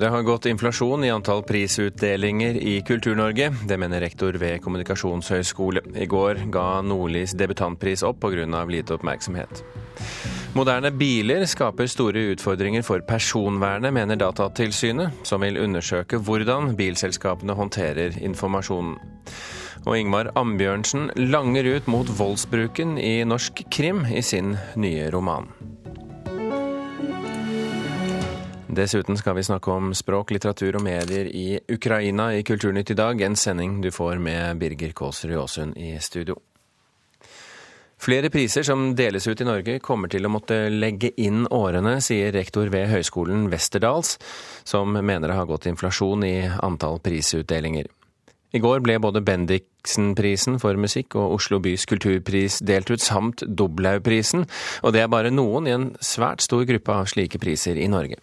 Det har gått inflasjon i antall prisutdelinger i Kultur-Norge. Det mener rektor ved Kommunikasjonshøgskole. I går ga Nordlys debutantpris opp pga. lite oppmerksomhet. Moderne biler skaper store utfordringer for personvernet, mener Datatilsynet, som vil undersøke hvordan bilselskapene håndterer informasjonen. Og Ingmar Ambjørnsen langer ut mot voldsbruken i norsk krim i sin nye roman. Dessuten skal vi snakke om språk, litteratur og medier i Ukraina i Kulturnytt i dag, en sending du får med Birger Kåsrud Aasund i studio. Flere priser som deles ut i Norge kommer til å måtte legge inn årene, sier rektor ved Høgskolen Westerdals, som mener det har gått inflasjon i antall prisutdelinger. I går ble både Bendiksen-prisen for musikk og Oslo bys kulturpris delt ut, samt Doblaugprisen, og det er bare noen i en svært stor gruppe av slike priser i Norge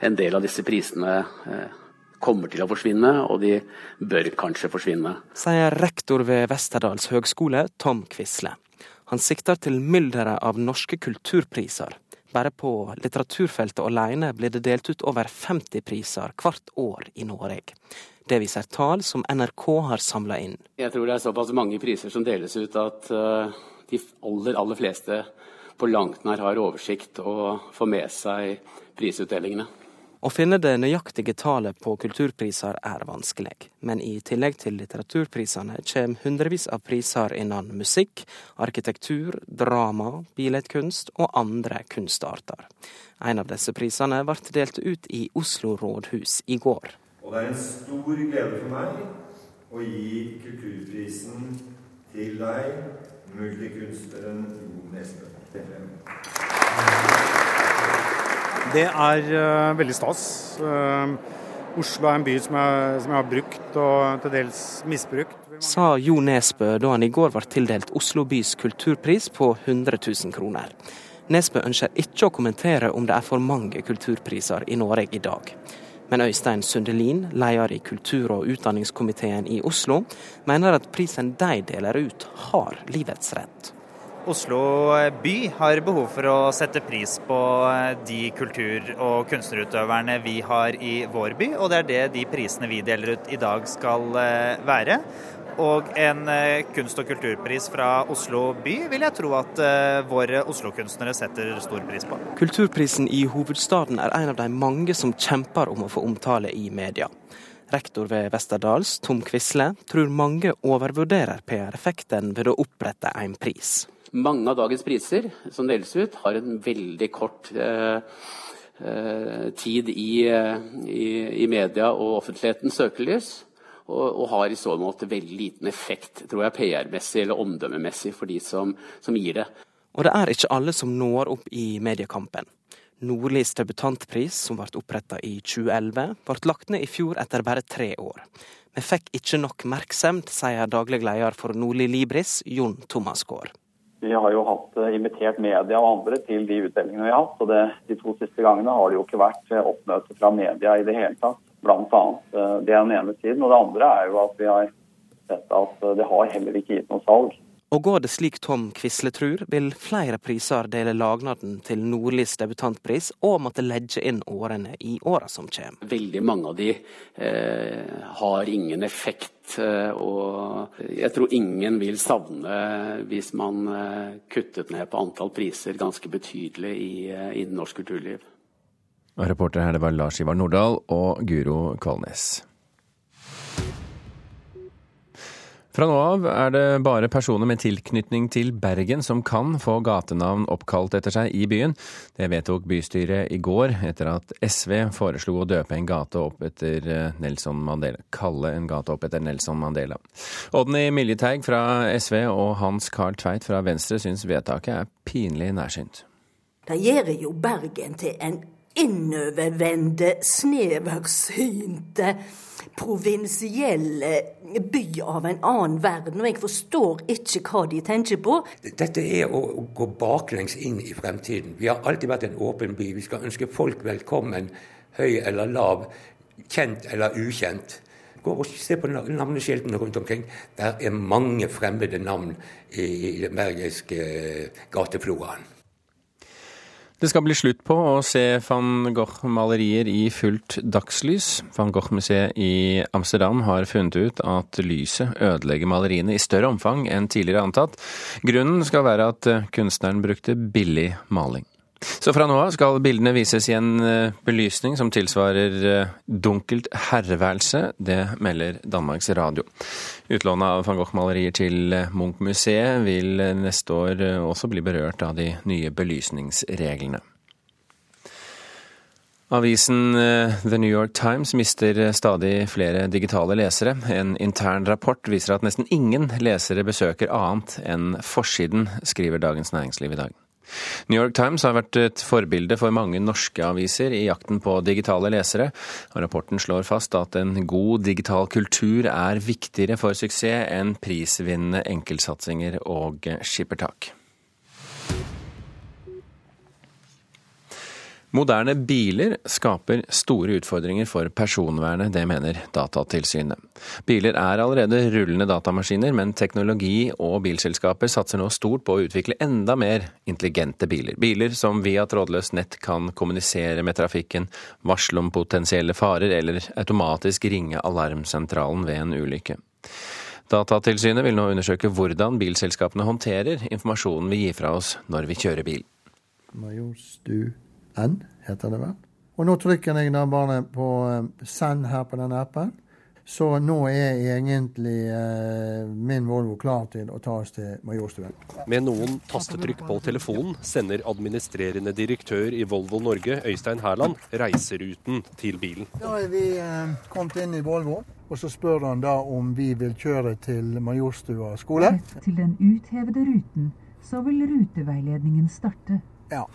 en del av disse prisene eh, kommer til å forsvinne, og de bør kanskje forsvinne. Sier rektor ved Westerdals høgskole, Tom Quisle. Han sikter til mylderet av norske kulturpriser. Bare på litteraturfeltet alene blir det delt ut over 50 priser hvert år i Norge. Det viser tall som NRK har samla inn. Jeg tror det er såpass mange priser som deles ut at eh, de aller, aller fleste på langt nær har oversikt og får med seg prisutdelingene. Å finne det nøyaktige tallet på kulturpriser er vanskelig, men i tillegg til litteraturprisene kommer hundrevis av priser innen musikk, arkitektur, drama, billedkunst og andre kunstarter. En av disse prisene ble delt ut i Oslo rådhus i går. Og det er en stor glede for meg å gi kulturprisen til deg, multikunstneren Jo Nesbø. Det er uh, veldig stas. Uh, Oslo er en by som jeg, som jeg, har brukt og til dels misbrukt. Sa Jo Nesbø da han i går ble tildelt Oslo bys kulturpris på 100 000 kroner. Nesbø ønsker ikke å kommentere om det er for mange kulturpriser i Norge i dag. Men Øystein Sundelin, leder i kultur- og utdanningskomiteen i Oslo, mener at prisen de deler ut, har livets rett. Oslo by har behov for å sette pris på eh, de kultur- og kunstnerutøverne vi har i vår by, og det er det de prisene vi deler ut i dag skal eh, være. Og en eh, kunst- og kulturpris fra Oslo by vil jeg tro at våre Oslo-kunstnere setter stor pris på. Kulturprisen i hovedstaden er en av de mange som kjemper om å få omtale i media. Rektor ved Westerdals, Tom Quisle, tror mange overvurderer PR-effekten ved å opprette en pris. Mange av dagens priser som deles ut, har en veldig kort eh, eh, tid i, i, i, media og offentlighetens søkelys. Og, har i så måte veldig liten effekt tror jeg, PR-messig eller omdømmemessig for de som, som gir det. Og det er ikke alle som når opp i mediekampen. Nordlys debutantpris, som ble oppretta i 2011, ble lagt ned i fjor etter bare tre år. Vi fikk ikke nok merksemd, sier daglig leder for Nordli Libris, Jon Thomas Gaard. Vi har jo hatt eh, invitert media og andre til de utdelingene vi har hatt. og det, De to siste gangene har det jo ikke vært eh, oppmøte fra media i det hele tatt. Blant annet. Eh, det er den ene siden. Og det andre er jo at vi har sett at det har heller ikke gitt noe salg. Og går det slik Tom Quisle tror, vil flere priser dele lagnaden til Nordlys debutantpris og måtte legge inn årene i åra som kommer. Veldig mange av de eh, har ingen effekt, eh, og jeg tror ingen vil savne hvis man eh, kuttet ned på antall priser ganske betydelig i, eh, i norsk kulturliv. Og reporter her det var Lars Ivar Nordahl og Guro Kvalnes. Fra nå av er det bare personer med tilknytning til Bergen som kan få gatenavn oppkalt etter seg i byen. Det vedtok bystyret i går, etter at SV foreslo å døpe en gate opp etter eh, Nelson Mandela. Kalle en gate opp etter Nelson Mandela. Odny Miljeteig fra SV og Hans Carl Tveit fra Venstre syns vedtaket er pinlig nærsynt. Det gjør jo Bergen til en innovervende, sneversynte provinsielle by av en annen verden, og jeg forstår ikke hva de tenker på. Dette er å gå baklengs inn i fremtiden. Vi har alltid vært en åpen by. Vi skal ønske folk velkommen, høy eller lav, kjent eller ukjent. Gå og se på navneskiltene rundt omkring. Der er mange fremmede navn i den bergiske gatefloraen. Det skal bli slutt på å se van Gogh-malerier i fullt dagslys. Van Gogh-museet i Amsterdam har funnet ut at lyset ødelegger maleriene i større omfang enn tidligere antatt. Grunnen skal være at kunstneren brukte billig maling. Så fra nå av skal bildene vises i en eh, belysning som tilsvarer eh, dunkelt herreværelse. Det melder Danmarks Radio. Utlånet av van Gogh-malerier til eh, Munch-museet vil neste år også bli berørt av de nye belysningsreglene. Avisen The New York Times mister stadig flere digitale lesere. En intern rapport viser at nesten ingen lesere besøker annet enn forsiden, skriver Dagens Næringsliv i dag. New York Times har vært et forbilde for mange norske aviser i jakten på digitale lesere, rapporten slår fast at en god digital kultur er viktigere for suksess enn prisvinnende enkeltsatsinger og skippertak. Moderne biler skaper store utfordringer for personvernet, det mener Datatilsynet. Biler er allerede rullende datamaskiner, men teknologi og bilselskaper satser nå stort på å utvikle enda mer intelligente biler. Biler som via trådløst nett kan kommunisere med trafikken, varsle om potensielle farer eller automatisk ringe alarmsentralen ved en ulykke. Datatilsynet vil nå undersøke hvordan bilselskapene håndterer informasjonen vi gir fra oss når vi kjører bil. Majorstu N, heter det vel. Og nå trykker jeg da bare på eh, send her på denne appen. Så nå er egentlig eh, min Volvo klar til å ta oss til Majorstuen. Med noen tastetrykk på telefonen sender administrerende direktør i Volvo Norge, Øystein Hærland, reiseruten til bilen. Da er vi eh, kommet inn i Volvo, og så spør han da om vi vil kjøre til Majorstua skole. Til den uthevede ruten, så vil ruteveiledningen starte. Ja,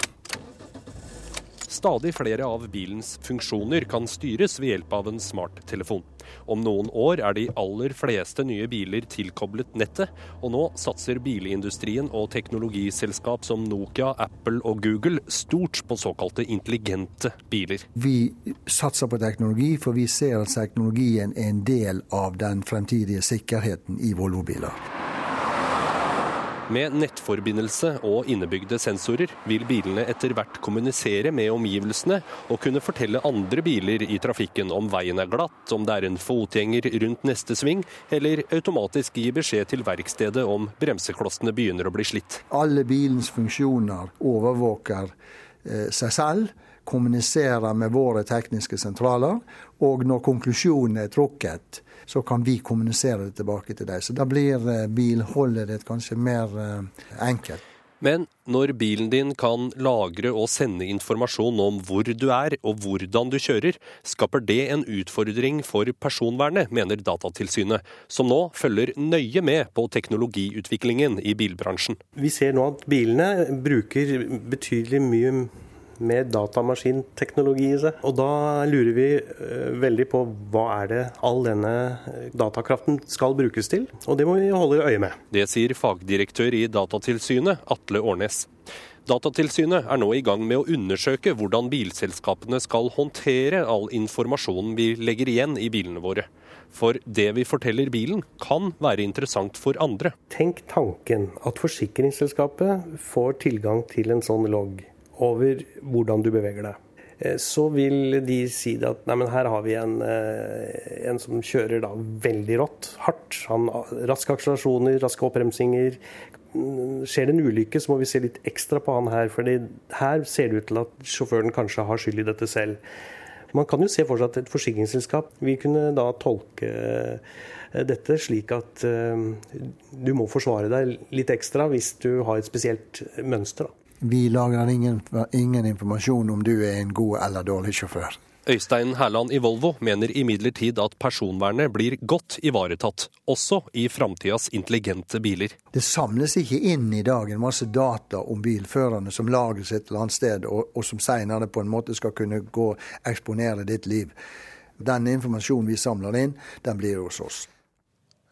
Stadig flere av bilens funksjoner kan styres ved hjelp av en smarttelefon. Om noen år er de aller fleste nye biler tilkoblet nettet, og nå satser bilindustrien og teknologiselskap som Nokia, Apple og Google stort på såkalte intelligente biler. Vi satser på teknologi, for vi ser at teknologien er en del av den fremtidige sikkerheten i Volvo-biler. Med nettforbindelse og innebygde sensorer vil bilene etter hvert kommunisere med omgivelsene og kunne fortelle andre biler i trafikken om veien er glatt, om det er en fotgjenger rundt neste sving, eller automatisk gi beskjed til verkstedet om bremseklossene begynner å bli slitt. Alle bilens funksjoner overvåker eh, seg selv kommuniserer med våre tekniske sentraler, og når konklusjonen er trukket, så kan vi kommunisere det tilbake til deg. Så da blir eh, bilholdet ditt kanskje mer eh, enkelt. Men når bilen din kan lagre og sende informasjon om hvor du er og hvordan du kjører, skaper det en utfordring for personvernet, mener Datatilsynet, som nå følger nøye med på teknologiutviklingen i bilbransjen. Vi ser nå at bilene bruker betydelig mye med datamaskinteknologi i seg. Og da lurer vi eh, veldig på hva er det all denne eh, datakraften skal brukes til, og det må vi holde øye med. Det sier fagdirektør i Datatilsynet, Atle Årnes. Datatilsynet er nå i gang med å undersøke hvordan bilselskapene skal håndtere all informasjonen vi legger igjen i bilene våre. For det vi forteller bilen kan være interessant for andre. Tenk tanken at forsikringsselskapet får tilgang til en sånn logg over hvordan du beveger deg. Eh, så vil de si at nei, her har vi en, eh, en som kjører veldig rått, hardt. Han, raske akselerasjoner, raske oppbremsinger. Mm, skjer det en ulykke, så må vi se litt ekstra på han her. for her ser det ut til at sjåføren kanskje har skyld i dette selv. Man kan jo se for seg at et forsikringsselskap vil kunne da tolke eh, dette slik at du må forsvare deg litt ekstra hvis du har et spesielt mønster. Da. Vi lagrer ingen, ingen informasjon om du er en god eller dårlig sjåfør. Øystein Hærland i Volvo mener imidlertid at personvernet blir godt ivaretatt, også i framtidas intelligente biler. Det samles ikke inn i dag en masse data om bilførerne som lagres et eller annet sted, og, og som senere på en måte skal kunne gå og eksponere ditt liv. Den informasjonen vi samler inn, den blir hos oss.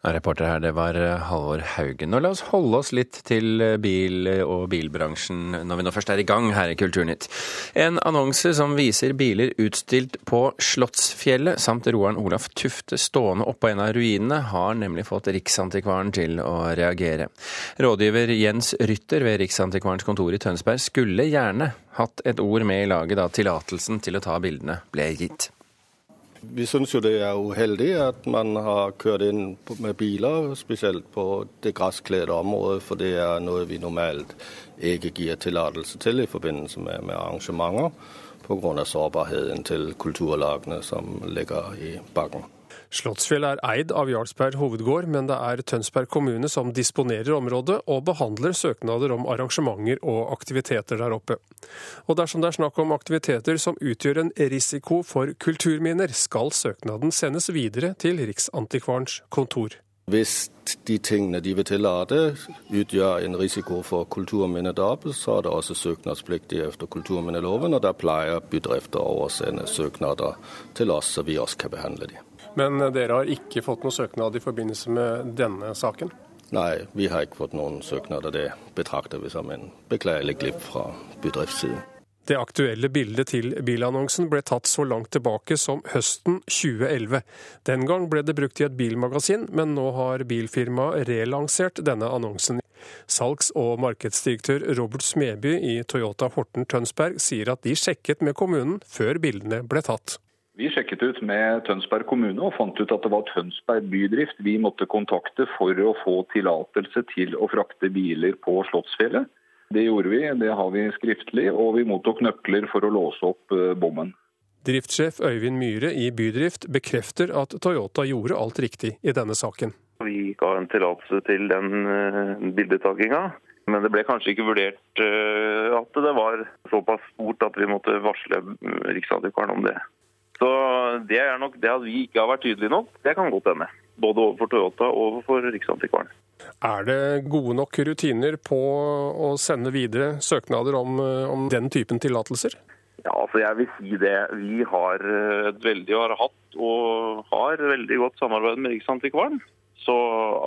Reporter her, det var eh, Halvor Haugen. Og la oss holde oss litt til eh, bil- og bilbransjen når vi nå først er i gang her i Kulturnytt. En annonse som viser biler utstilt på Slottsfjellet samt roeren Olaf Tufte stående oppå en av ruinene, har nemlig fått Riksantikvaren til å reagere. Rådgiver Jens Rytter ved Riksantikvarens kontor i Tønsberg skulle gjerne hatt et ord med i laget da tillatelsen til å ta bildene ble gitt. Vi syns jo det er uheldig at man har kjørt inn med biler, spesielt på det gresskledte området, for det er noe vi normalt ikke gir tillatelse til i forbindelse med, med arrangementer, pga. sårbarheten til kulturlagene som ligger i bakken. Slottsfjell er eid av Jarlsberg hovedgård, men det er Tønsberg kommune som disponerer området og behandler søknader om arrangementer og aktiviteter der oppe. Og dersom det er snakk om aktiviteter som utgjør en risiko for kulturminner, skal søknaden sendes videre til Riksantikvarens kontor. Hvis de tingene de vil tillate utgjør en risiko for kulturminnedrap, så er det også søknadspliktig etter kulturminneloven, og der pleier bedrifter å oversende søknader til oss, så vi også kan behandle dem. Men dere har ikke fått noen søknad i forbindelse med denne saken? Nei, vi har ikke fått noen søknader. Det betrakter vi som en beklagelig glipp fra bedriftssiden. Det aktuelle bildet til bilannonsen ble tatt så langt tilbake som høsten 2011. Den gang ble det brukt i et bilmagasin, men nå har bilfirmaet relansert denne annonsen. Salgs- og markedsdirektør Robert Smeby i Toyota Horten Tønsberg sier at de sjekket med kommunen før bildene ble tatt. Vi sjekket ut med Tønsberg kommune og fant ut at det var Tønsberg bydrift vi måtte kontakte for å få tillatelse til å frakte biler på Slottsfjellet. Det gjorde vi, det har vi skriftlig, og vi mottok nøkler for å låse opp eh, bommen. Driftsjef Øyvind Myhre i Bydrift bekrefter at Toyota gjorde alt riktig i denne saken. Vi ga en tillatelse til den eh, bildetakinga. Men det ble kanskje ikke vurdert eh, at det var såpass stort at vi måtte varsle Riksadvokaten om det. Så det er nok det at vi ikke har vært tydelige nok, det kan godt hende. Både overfor Toyota og overfor Riksantikvaren. Er det gode nok rutiner på å sende videre søknader om, om den typen tillatelser? Ja, altså jeg vil si det. Vi har et veldig, har hatt og har veldig godt samarbeid med Riksantikvaren. Så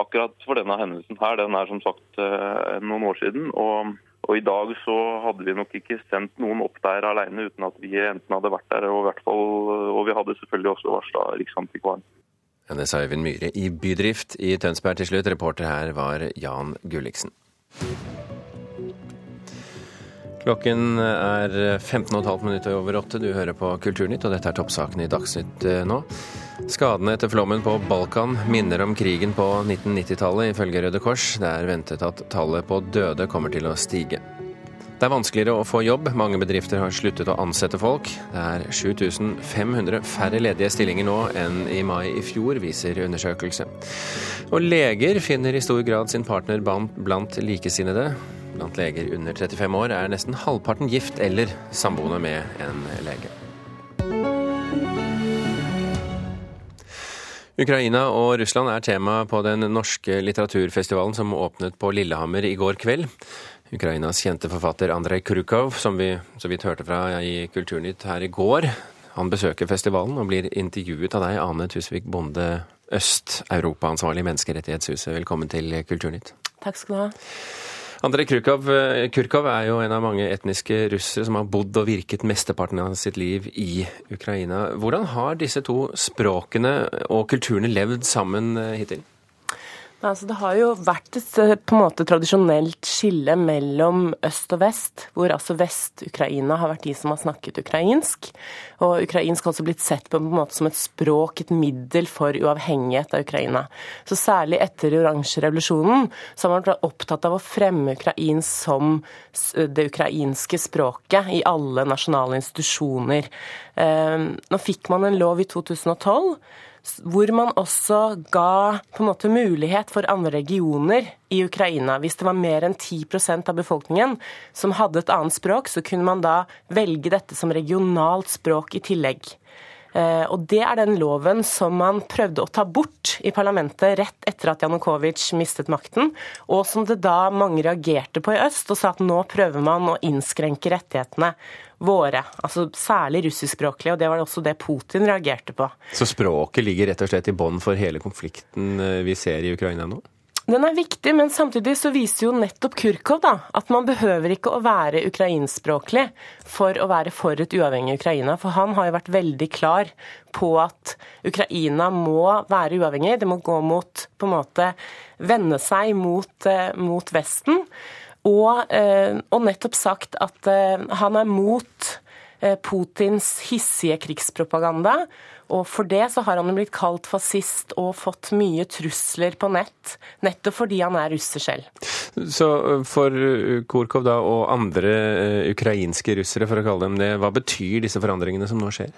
akkurat for denne hendelsen her, den er som sagt eh, noen år siden. og og I dag så hadde vi nok ikke sendt noen opp der alene uten at vi enten hadde vært der, og, fall, og vi hadde selvfølgelig også varsla Riksantikvaren. Ja, det sa Øyvind Myhre i Bydrift i Tønsberg til slutt. Reporter her var Jan Gulliksen. Klokken er 15,5 minutter over åtte. Du hører på Kulturnytt, og dette er toppsakene i Dagsnytt eh, nå. Skadene etter flommen på Balkan minner om krigen på 1990-tallet, ifølge Røde Kors. Det er ventet at tallet på døde kommer til å stige. Det er vanskeligere å få jobb. Mange bedrifter har sluttet å ansette folk. Det er 7500 færre ledige stillinger nå enn i mai i fjor, viser undersøkelse. Og leger finner i stor grad sin partner blant likesinnede. Blant leger under 35 år er nesten halvparten gift eller samboende med en lege. Ukraina og Russland er tema på den norske litteraturfestivalen som åpnet på Lillehammer i går kveld. Ukrainas kjente forfatter Andrej Krukov, som vi så vidt hørte fra i Kulturnytt her i går, han besøker festivalen og blir intervjuet av deg, Ane Tusvik Bonde, Øst-Europa-ansvarlig i Menneskerettighetshuset. Velkommen til Kulturnytt. Takk skal du ha. Andrej Kurkov, eh, Kurkov er jo en av mange etniske russere som har bodd og virket mesteparten av sitt liv i Ukraina. Hvordan har disse to språkene og kulturene levd sammen eh, hittil? Altså, det har jo vært et eh, på en måte tradisjonelt skille mellom øst og vest, hvor altså Vest-Ukraina har vært de som har snakket ukrainsk. Og ukrainsk har også blitt sett på en måte som et språk, et middel for uavhengighet av Ukraina. Så særlig etter oransjerevolusjonen så har man vært opptatt av å fremme ukrainsk som det ukrainske språket i alle nasjonale institusjoner. Eh, nå fikk man en lov i 2012 hvor man også ga på en måte mulighet for andre regioner i Ukraina. Hvis det var mer enn 10% av befolkningen som hadde et annet språk, så kunne man da velge dette som regionalt språk i tillegg. Eh, og Det er den loven som man prøvde å ta bort i parlamentet rett etter at Janukovitsj mistet makten, og som det da mange reagerte på i øst og sa at nå prøver man å innskrenke rettighetene våre, altså særlig russiskspråklige, og det var også det Putin reagerte på. Så språket ligger rett og slett i bånn for hele konflikten eh, vi ser i Ukraina nå? Den er viktig, men samtidig så viser jo nettopp Kurkov da, at man behøver ikke å være ukrainspråklig for å være for et uavhengig Ukraina. For han har jo vært veldig klar på at Ukraina må være uavhengig. Det må gå mot på en måte vende seg mot, eh, mot Vesten. Og, eh, og, nettopp sagt at eh, han er mot Putins hissige krigspropaganda og for det så har han blitt kalt fascist og fått mye trusler på nett, nettopp fordi han er russer selv. Så øh, for Kurkov Korkov da, og andre øh, ukrainske russere, for å kalle dem det, hva betyr disse forandringene som nå skjer?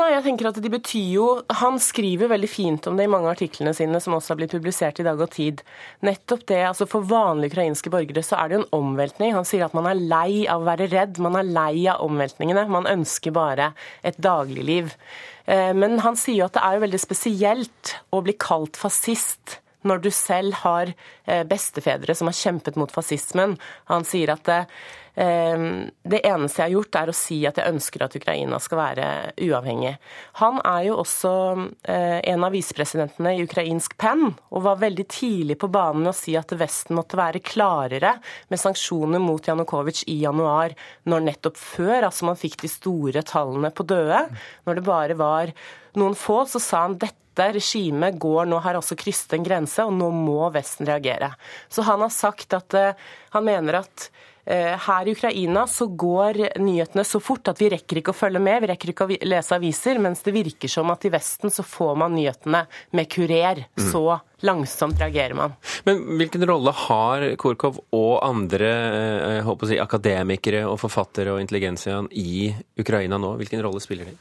Nei, jeg tenker at de betyr jo Han skriver veldig fint om det i mange av artiklene sine, som også har blitt publisert i Dag og Tid. Nettopp det, altså For vanlige ukrainske borgere så er det jo en omveltning. Han sier at man er lei av å være redd, man er lei av omveltningene. Man ønsker bare et dagligliv. Eh, men han sier jo at det er jo veldig spesielt å bli kalt fascist når du selv har eh, bestefedre som har kjempet mot fascismen. Han sier at det, Ehm, det eneste jeg har gjort, er å si at jeg ønsker at Ukraina skal være uavhengig. Han er jo også eh, en av visepresidentene i ukrainsk Penn, og var veldig tidlig på banen med å si at Vesten måtte være klarere med sanksjoner mot Janukovitsj i januar, når nettopp før altså man fikk de store tallene på døde, når det bare var noen få, så sa han dette regimet går nå har også krysset en grense, og nå må Vesten reagere. Så han har sagt at uh, han mener at Eh, her i Ukraina så går nyhetene så fort at vi rekker ikke å følge med, vi rekker ikke å lese aviser, mens det virker som at i Vesten så får man nyhetene med kurer. Mm. Så langsomt reagerer man. Men hvilken rolle har Korkov og andre eh, si, akademikere og forfattere og intelligensiaen i Ukraina nå? Hvilken rolle spiller de?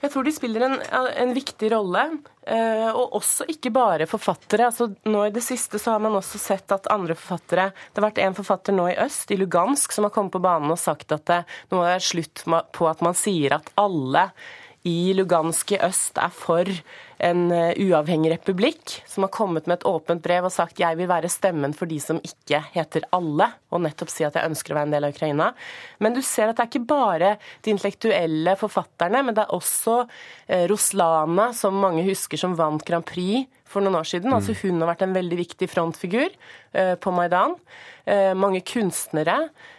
Jeg tror de spiller en, en viktig rolle, Uh, og også ikke bare forfattere. Altså, nå I det siste så har man også sett at andre forfattere Det har vært en forfatter nå i øst, i Lugansk, som har kommet på banen og sagt at det nå er slutt på at man sier at alle i Lugansk i øst er for en eh, uavhengig republikk, som har kommet med et åpent brev og sagt jeg vil være stemmen for de som ikke heter alle, og nettopp si at jeg ønsker å være en del av Ukraina. Men du ser at det er ikke bare de intellektuelle forfatterne, men det er også Roslana, som mange husker som vant Grand Prix for noen år siden. Altså Hun har vært en veldig viktig frontfigur eh, på Maidan. Mange kunstnere.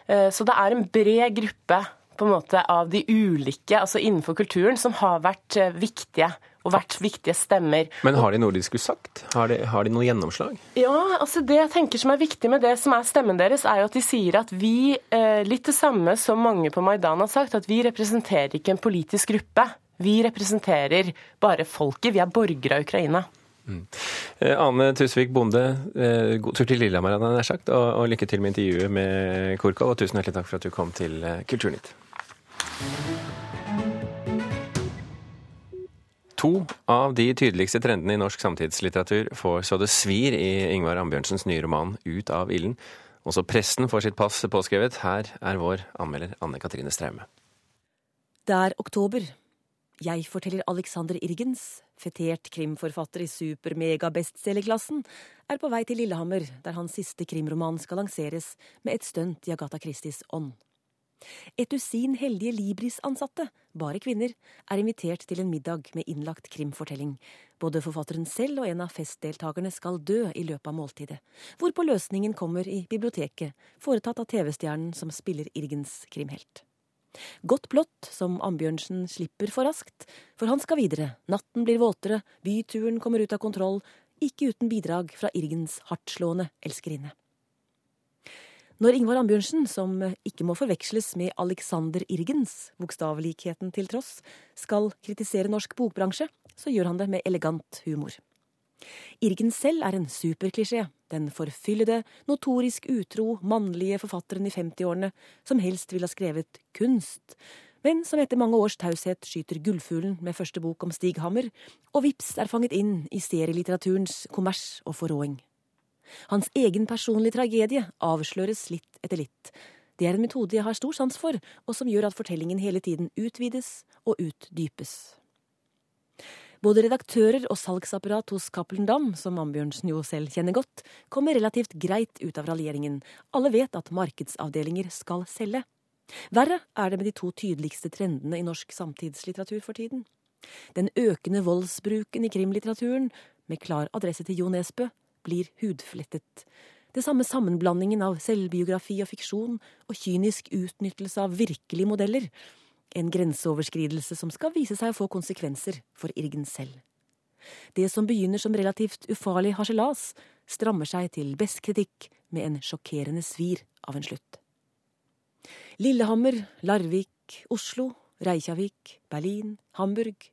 Så det er en bred gruppe på en måte av de ulike, altså innenfor kulturen, som har vært viktige og vært viktige stemmer. Men har de noe de skulle sagt? Har de, har de noe gjennomslag? Ja, altså det jeg tenker som er viktig med det som er stemmen deres, er jo at de sier at vi, eh, litt det samme som mange på Maidan har sagt, at vi representerer ikke en politisk gruppe. Vi representerer bare folket. Vi er borgere av Ukraina. Mm. Eh, Ane Tusvik Bonde, eh, god tur til Lillehammer, jeg sagt, og, og lykke til med intervjuet med Korkov. Og tusen hjertelig takk for at du kom til Kulturnytt. To av de tydeligste trendene i norsk samtidslitteratur får så det svir i Ingvar Ambjørnsens nye roman 'Ut av ilden'. Også presten får sitt pass påskrevet. Her er vår anmelder Anne Katrine Straume. Det er oktober. Jeg forteller Alexander Irgens, fetert krimforfatter i super-mega-bestselgerklassen, er på vei til Lillehammer, der hans siste krimroman skal lanseres med et stunt i Agatha Christies ånd. Et dusin heldige Libris-ansatte, bare kvinner, er invitert til en middag med innlagt krimfortelling. Både forfatteren selv og en av festdeltakerne skal dø i løpet av måltidet, hvorpå løsningen kommer i biblioteket, foretatt av TV-stjernen som spiller Irgens krimhelt. Godt blått, som Ambjørnsen slipper for raskt, for han skal videre, natten blir våtere, byturen kommer ut av kontroll, ikke uten bidrag fra Irgens hardtslående elskerinne. Når Ingvar Ambjørnsen, som ikke må forveksles med Alexander Irgens, bokstavlikheten til tross, skal kritisere norsk bokbransje, så gjør han det med elegant humor. Irgens selv er en superklisjé, den forfyllede, notorisk utro, mannlige forfatteren i 50-årene som helst ville ha skrevet kunst, men som etter mange års taushet skyter gullfuglen med første bok om Stig Hammer, og vips er fanget inn i serielitteraturens kommers og forråing. Hans egen personlige tragedie avsløres litt etter litt. Det er en metode jeg har stor sans for, og som gjør at fortellingen hele tiden utvides og utdypes. Både redaktører og salgsapparat hos Cappelen Dam, som Ambjørnsen jo selv kjenner godt, kommer relativt greit ut av raljeringen. Alle vet at markedsavdelinger skal selge. Verre er det med de to tydeligste trendene i norsk samtidslitteratur for tiden. Den økende voldsbruken i krimlitteraturen, med klar adresse til Jo Nesbø, blir hudflettet. Det samme sammenblandingen av selvbiografi og fiksjon, og kynisk utnyttelse av virkelige modeller. En grenseoverskridelse som skal vise seg å få konsekvenser for Irgen selv. Det som begynner som relativt ufarlig harselas, strammer seg til best kritikk med en sjokkerende svir av en slutt. Lillehammer, Larvik, Oslo, Reykjavik, Berlin, Hamburg,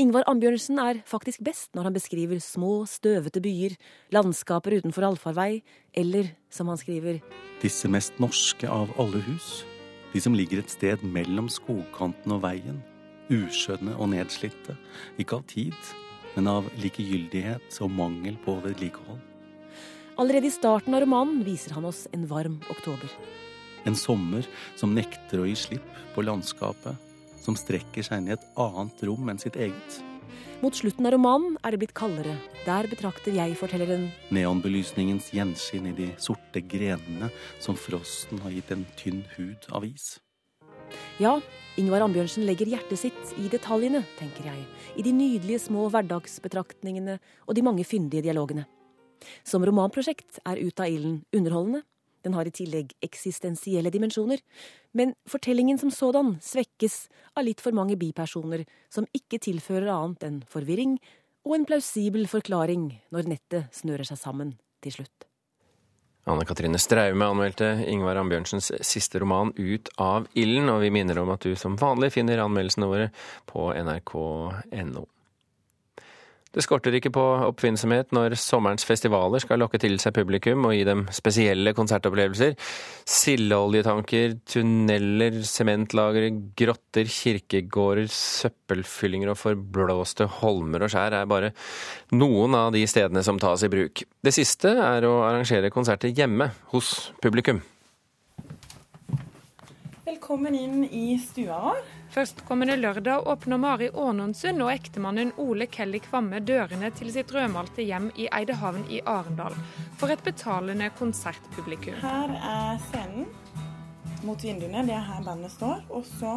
Ingvar Ambjørnsen er faktisk best når han beskriver små, støvete byer, landskaper utenfor allfarvei, eller, som han skriver Disse mest norske av alle hus, de som ligger et sted mellom skogkanten og veien, uskjønne og nedslitte, ikke av tid, men av likegyldighet og mangel på vedlikehold. Allerede i starten av romanen viser han oss en varm oktober. En sommer som nekter å gi slipp på landskapet, som strekker seg inn i et annet rom enn sitt eget. Mot slutten av romanen er det blitt kaldere. Der betrakter jeg fortelleren Neonbelysningens gjenskinn i de sorte grenene som frosten har gitt en tynn hud av is. Ja, Ingvar Ambjørnsen legger hjertet sitt i detaljene, tenker jeg. I de nydelige små hverdagsbetraktningene og de mange fyndige dialogene. Som romanprosjekt er Ut av ilden underholdende, den har i tillegg eksistensielle dimensjoner. Men fortellingen som sådan svekkes av litt for mange bipersoner som ikke tilfører annet enn forvirring og en plausibel forklaring når nettet snører seg sammen til slutt. Anne Katrine Straume anmeldte Ingvar Ambjørnsens siste roman Ut av ilden, og vi minner om at du som vanlig finner anmeldelsene våre på nrk.no. Det skorter ikke på oppfinnsomhet når sommerens festivaler skal lokke til seg publikum og gi dem spesielle konsertopplevelser. Sildeoljetanker, tunneler, sementlagre, grotter, kirkegårder, søppelfyllinger og forblåste holmer og skjær er bare noen av de stedene som tas i bruk. Det siste er å arrangere konserter hjemme hos publikum. Velkommen inn i stua vår. Førstkommende lørdag åpner Mari Ånonsund og ektemannen Ole Kelly Kvamme dørene til sitt rødmalte hjem i Eidehavn i Arendal for et betalende konsertpublikum. Her er scenen mot vinduene. Det er her bandet står. Og så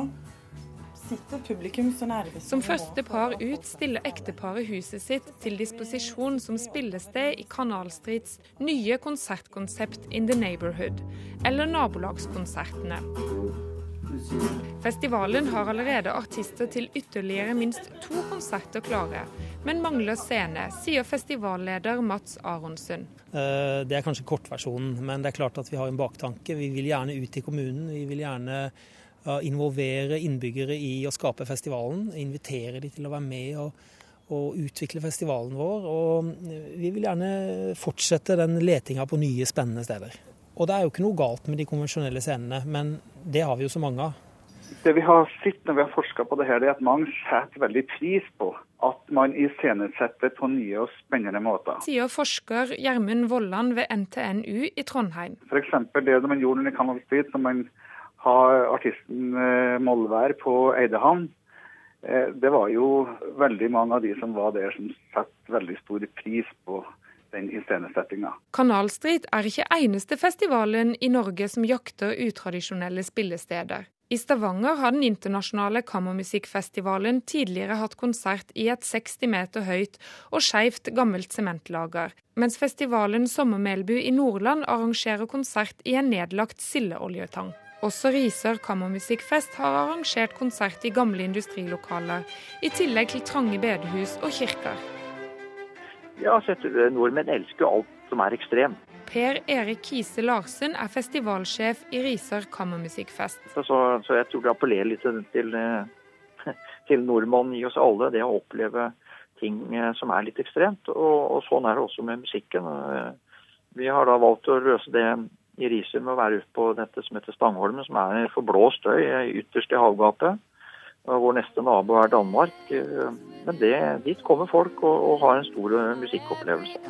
sitter publikum så nærme Som første par ut stiller ekteparet huset sitt til disposisjon som spillested i Kanal Streets nye konsertkonsept In the Neighborhood, eller nabolagskonsertene. Festivalen har allerede artister til ytterligere minst to konserter klare, men mangler scene, sier festivalleder Mats Aronsen. Eh, det er kanskje kortversjonen, men det er klart at vi har en baktanke. Vi vil gjerne ut i kommunen. Vi vil gjerne involvere innbyggere i å skape festivalen. Invitere de til å være med og, og utvikle festivalen vår. Og vi vil gjerne fortsette den letinga på nye, spennende steder. Og det er jo ikke noe galt med de konvensjonelle scenene, men det har vi jo så mange av. Det vi har sett når vi har forska på det her, det er at mange setter veldig pris på at man iscenesetter på nye og spennende måter. Sier forsker Gjermund Vollan ved NTNU i Trondheim. F.eks. det man gjorde under Canal Street, som man har artisten eh, Molvær på Eidehavn. Eh, det var jo veldig mange av de som var der, som setter veldig stor pris på den iscenesettinga. Kanal Street er ikke eneste festivalen i Norge som jakter utradisjonelle spillesteder. I Stavanger har den internasjonale kammermusikkfestivalen tidligere hatt konsert i et 60 meter høyt og skeivt gammelt sementlager, mens festivalen Sommermelbu i Nordland arrangerer konsert i en nedlagt sildeoljetank. Også Risør kammermusikkfest har arrangert konsert i gamle industrilokaler, i tillegg til trange bedehus og kirker. Ja, nordmenn elsker alt som er ekstremt. Per Erik Kise Larsen er festivalsjef i Risør kammermusikkfest. Så, så, jeg tror det appellerer litt til, til, til nordmannen i oss alle, det å oppleve ting eh, som er litt ekstremt. Og, og, sånn er det også med musikken. Eh, vi har da valgt å løse det i Risør med å være ute på dette som heter Stangholmen, som er for blå støy ytterst i havgapet. Vår neste nabo er Danmark. Men det, dit kommer folk og, og har en stor musikkopplevelse.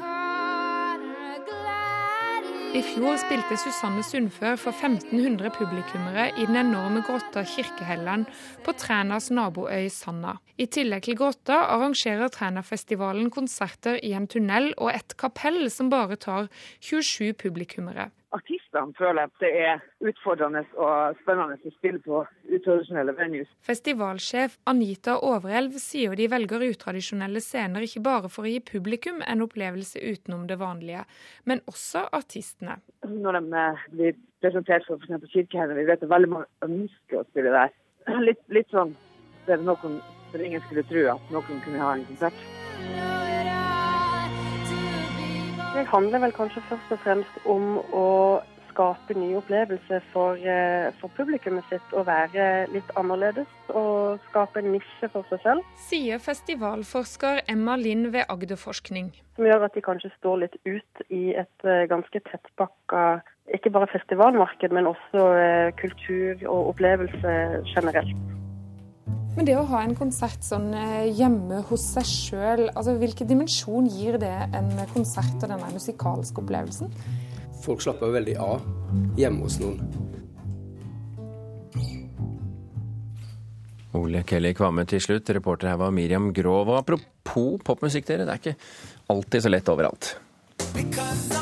I fjor spilte Susanne Sundfør for 1500 publikummere i den enorme grotta Kirkehelland på Trænas naboøy Sanna. I tillegg til grotta arrangerer Trænafestivalen konserter i en tunnel og et kapell som bare tar 27 publikummere artistene føler at det er utfordrende og spennende å spille på utradisjonelle venues. Festivalsjef Anita Overelv sier de velger utradisjonelle scener ikke bare for å gi publikum en opplevelse utenom det vanlige, men også artistene. Når de eh, blir presentert for f.eks. Kirkehelgen, vi vet at veldig mange ønsker å spille der. Litt, litt sånn det er noen som ingen skulle tro at noen kunne ha en konsert. Det handler vel kanskje først og fremst om å skape nye opplevelser for, eh, for publikummet sitt. Å være litt annerledes og skape en nisje for seg selv. Sier festivalforsker Emma Lind ved Agderforskning. Som gjør at de kanskje står litt ut i et eh, ganske tettpakka ikke bare festivalmarked, men også eh, kultur og opplevelse generelt. Men det å ha en konsert sånn eh, hjemme hos seg sjøl, altså hvilken dimensjon gir det en konsert og denne musikalske opplevelsen? Folk slapper veldig av hjemme hos noen. Ole Kelly Kvamme til slutt. Reporter her var Miriam Grov. Og apropos popmusikk, dere. Det er ikke alltid så lett overalt. Because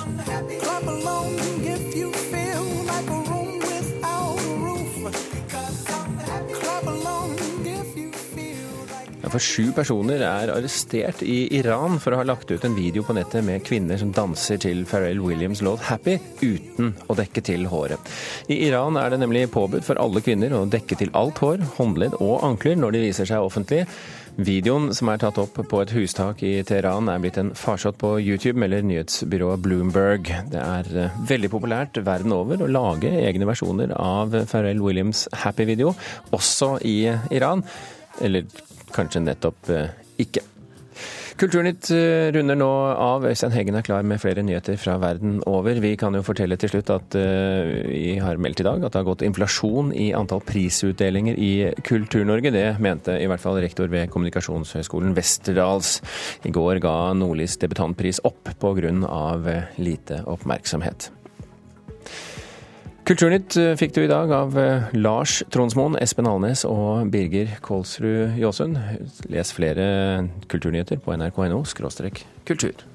For sju personer er arrestert i Iran for å ha lagt ut en video på nettet med kvinner som danser til Pharrell Williams' låt 'Happy' uten å dekke til håret. I Iran er det nemlig påbudt for alle kvinner å dekke til alt hår, håndledd og ankler når de viser seg offentlig. Videoen som er tatt opp på et hustak i Teheran er blitt en farsott på YouTube, melder nyhetsbyrået Bloomberg. Det er eh, veldig populært verden over å lage egne versjoner av Pharrell Williams' Happy-video, også i Iran. Eller kanskje nettopp eh, ikke. Kulturnytt eh, runder nå av. Øystein Heggen er klar med flere nyheter fra verden over. Vi kan jo fortelle til slutt at uh, vi har meldt i dag at det har gått inflasjon i antall prisutdelinger i Kultur-Norge. Det mente i hvert fall rektor ved Kommunikasjonshøgskolen Westerdals. I går ga Nordlys debutantpris opp pga. lite oppmerksomhet. Kulturnytt eh, fikk du i dag av eh, Lars Tronsmoen, Espen Alnes og Birger Kolsrud Jåsund. Les flere kulturnyheter på nrk.no kultur.